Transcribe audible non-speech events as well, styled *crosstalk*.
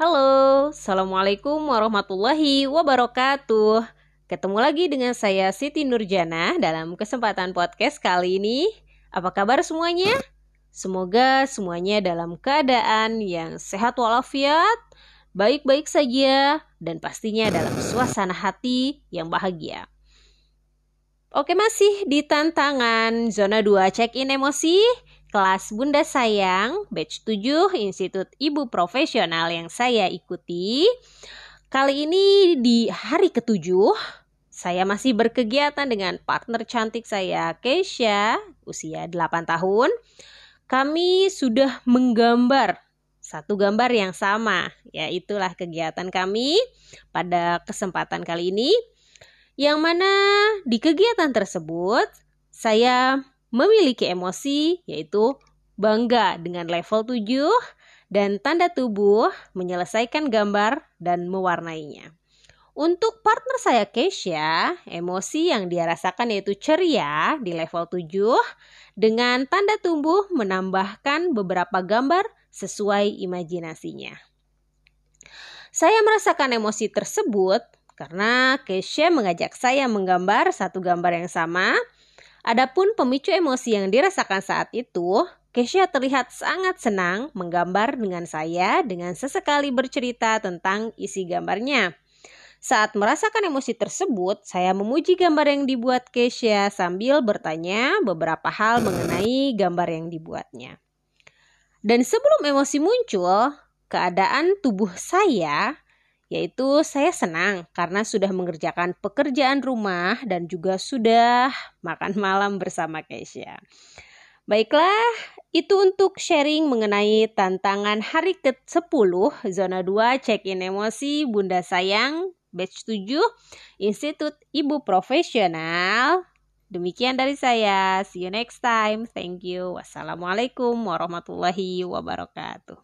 Halo, Assalamualaikum warahmatullahi wabarakatuh. Ketemu lagi dengan saya Siti Nurjana dalam kesempatan podcast kali ini. Apa kabar semuanya? Semoga semuanya dalam keadaan yang sehat walafiat Baik-baik saja dan pastinya dalam suasana hati yang bahagia. Oke masih di tantangan zona 2 check-in emosi kelas Bunda Sayang, batch 7 Institut Ibu Profesional yang saya ikuti. Kali ini di hari ketujuh, saya masih berkegiatan dengan partner cantik saya, Keisha, usia 8 tahun. Kami sudah menggambar satu gambar yang sama, ya itulah kegiatan kami pada kesempatan kali ini. Yang mana di kegiatan tersebut saya memiliki emosi yaitu bangga dengan level 7 dan tanda tubuh menyelesaikan gambar dan mewarnainya. Untuk partner saya Keisha, emosi yang dia rasakan yaitu ceria di level 7 dengan tanda tubuh menambahkan beberapa gambar sesuai imajinasinya. Saya merasakan emosi tersebut karena Keisha mengajak saya menggambar satu gambar yang sama Adapun pemicu emosi yang dirasakan saat itu, Keisha terlihat sangat senang menggambar dengan saya dengan sesekali bercerita tentang isi gambarnya. Saat merasakan emosi tersebut, saya memuji gambar yang dibuat Keisha sambil bertanya beberapa hal mengenai gambar yang dibuatnya. Dan sebelum emosi muncul, keadaan tubuh saya yaitu saya senang karena sudah mengerjakan pekerjaan rumah dan juga sudah *laughs* makan malam bersama Keisha. Baiklah, itu untuk sharing mengenai tantangan hari ke-10 zona 2 check-in emosi Bunda Sayang batch 7 Institut Ibu Profesional. Demikian dari saya. See you next time. Thank you. Wassalamualaikum warahmatullahi wabarakatuh.